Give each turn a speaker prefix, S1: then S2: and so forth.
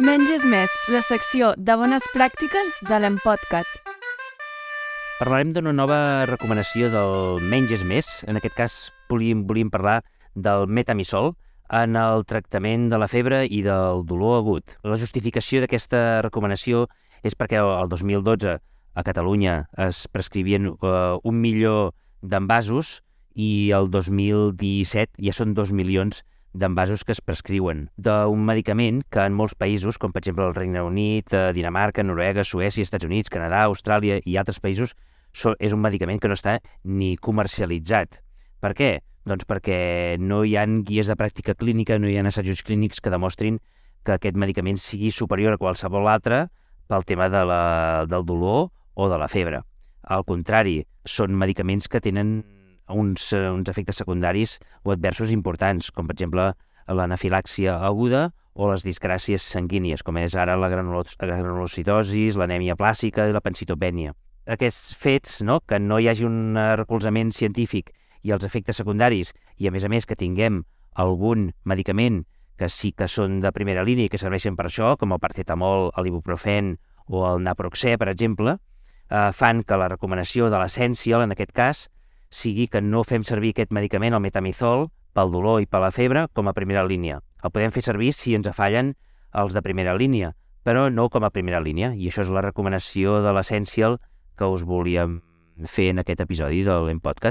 S1: Menys és més, la secció de bones pràctiques de l'Empodcat.
S2: Parlarem d'una nova recomanació del menys és més. En aquest cas volíem, volíem parlar del metamisol en el tractament de la febre i del dolor agut. La justificació d'aquesta recomanació és perquè el 2012 a Catalunya es prescrivien uh, un milió d'envasos i el 2017 ja són dos milions d'envasos que es prescriuen d'un medicament que en molts països, com per exemple el Regne Unit, eh, Dinamarca, Noruega, Suècia, Estats Units, Canadà, Austràlia i altres països, so, és un medicament que no està ni comercialitzat. Per què? Doncs perquè no hi han guies de pràctica clínica, no hi ha assajos clínics que demostrin que aquest medicament sigui superior a qualsevol altre pel tema de la, del dolor o de la febre. Al contrari, són medicaments que tenen uns, uh, uns efectes secundaris o adversos importants, com per exemple l'anafilàxia aguda o les disgràcies sanguínies, com és ara la granulocitosi, l'anèmia plàssica i la pancitopènia. Aquests fets, no, que no hi hagi un recolzament científic i els efectes secundaris, i a més a més que tinguem algun medicament que sí que són de primera línia i que serveixen per això, com el paracetamol, l'ibuprofen o el naproxè, per exemple, eh, fan que la recomanació de l'essència, en aquest cas, sigui que no fem servir aquest medicament, el metamizol, pel dolor i per la febre, com a primera línia. El podem fer servir si ens fallen els de primera línia, però no com a primera línia, i això és la recomanació de l'Essential que us volíem fer en aquest episodi de l'Empodcat.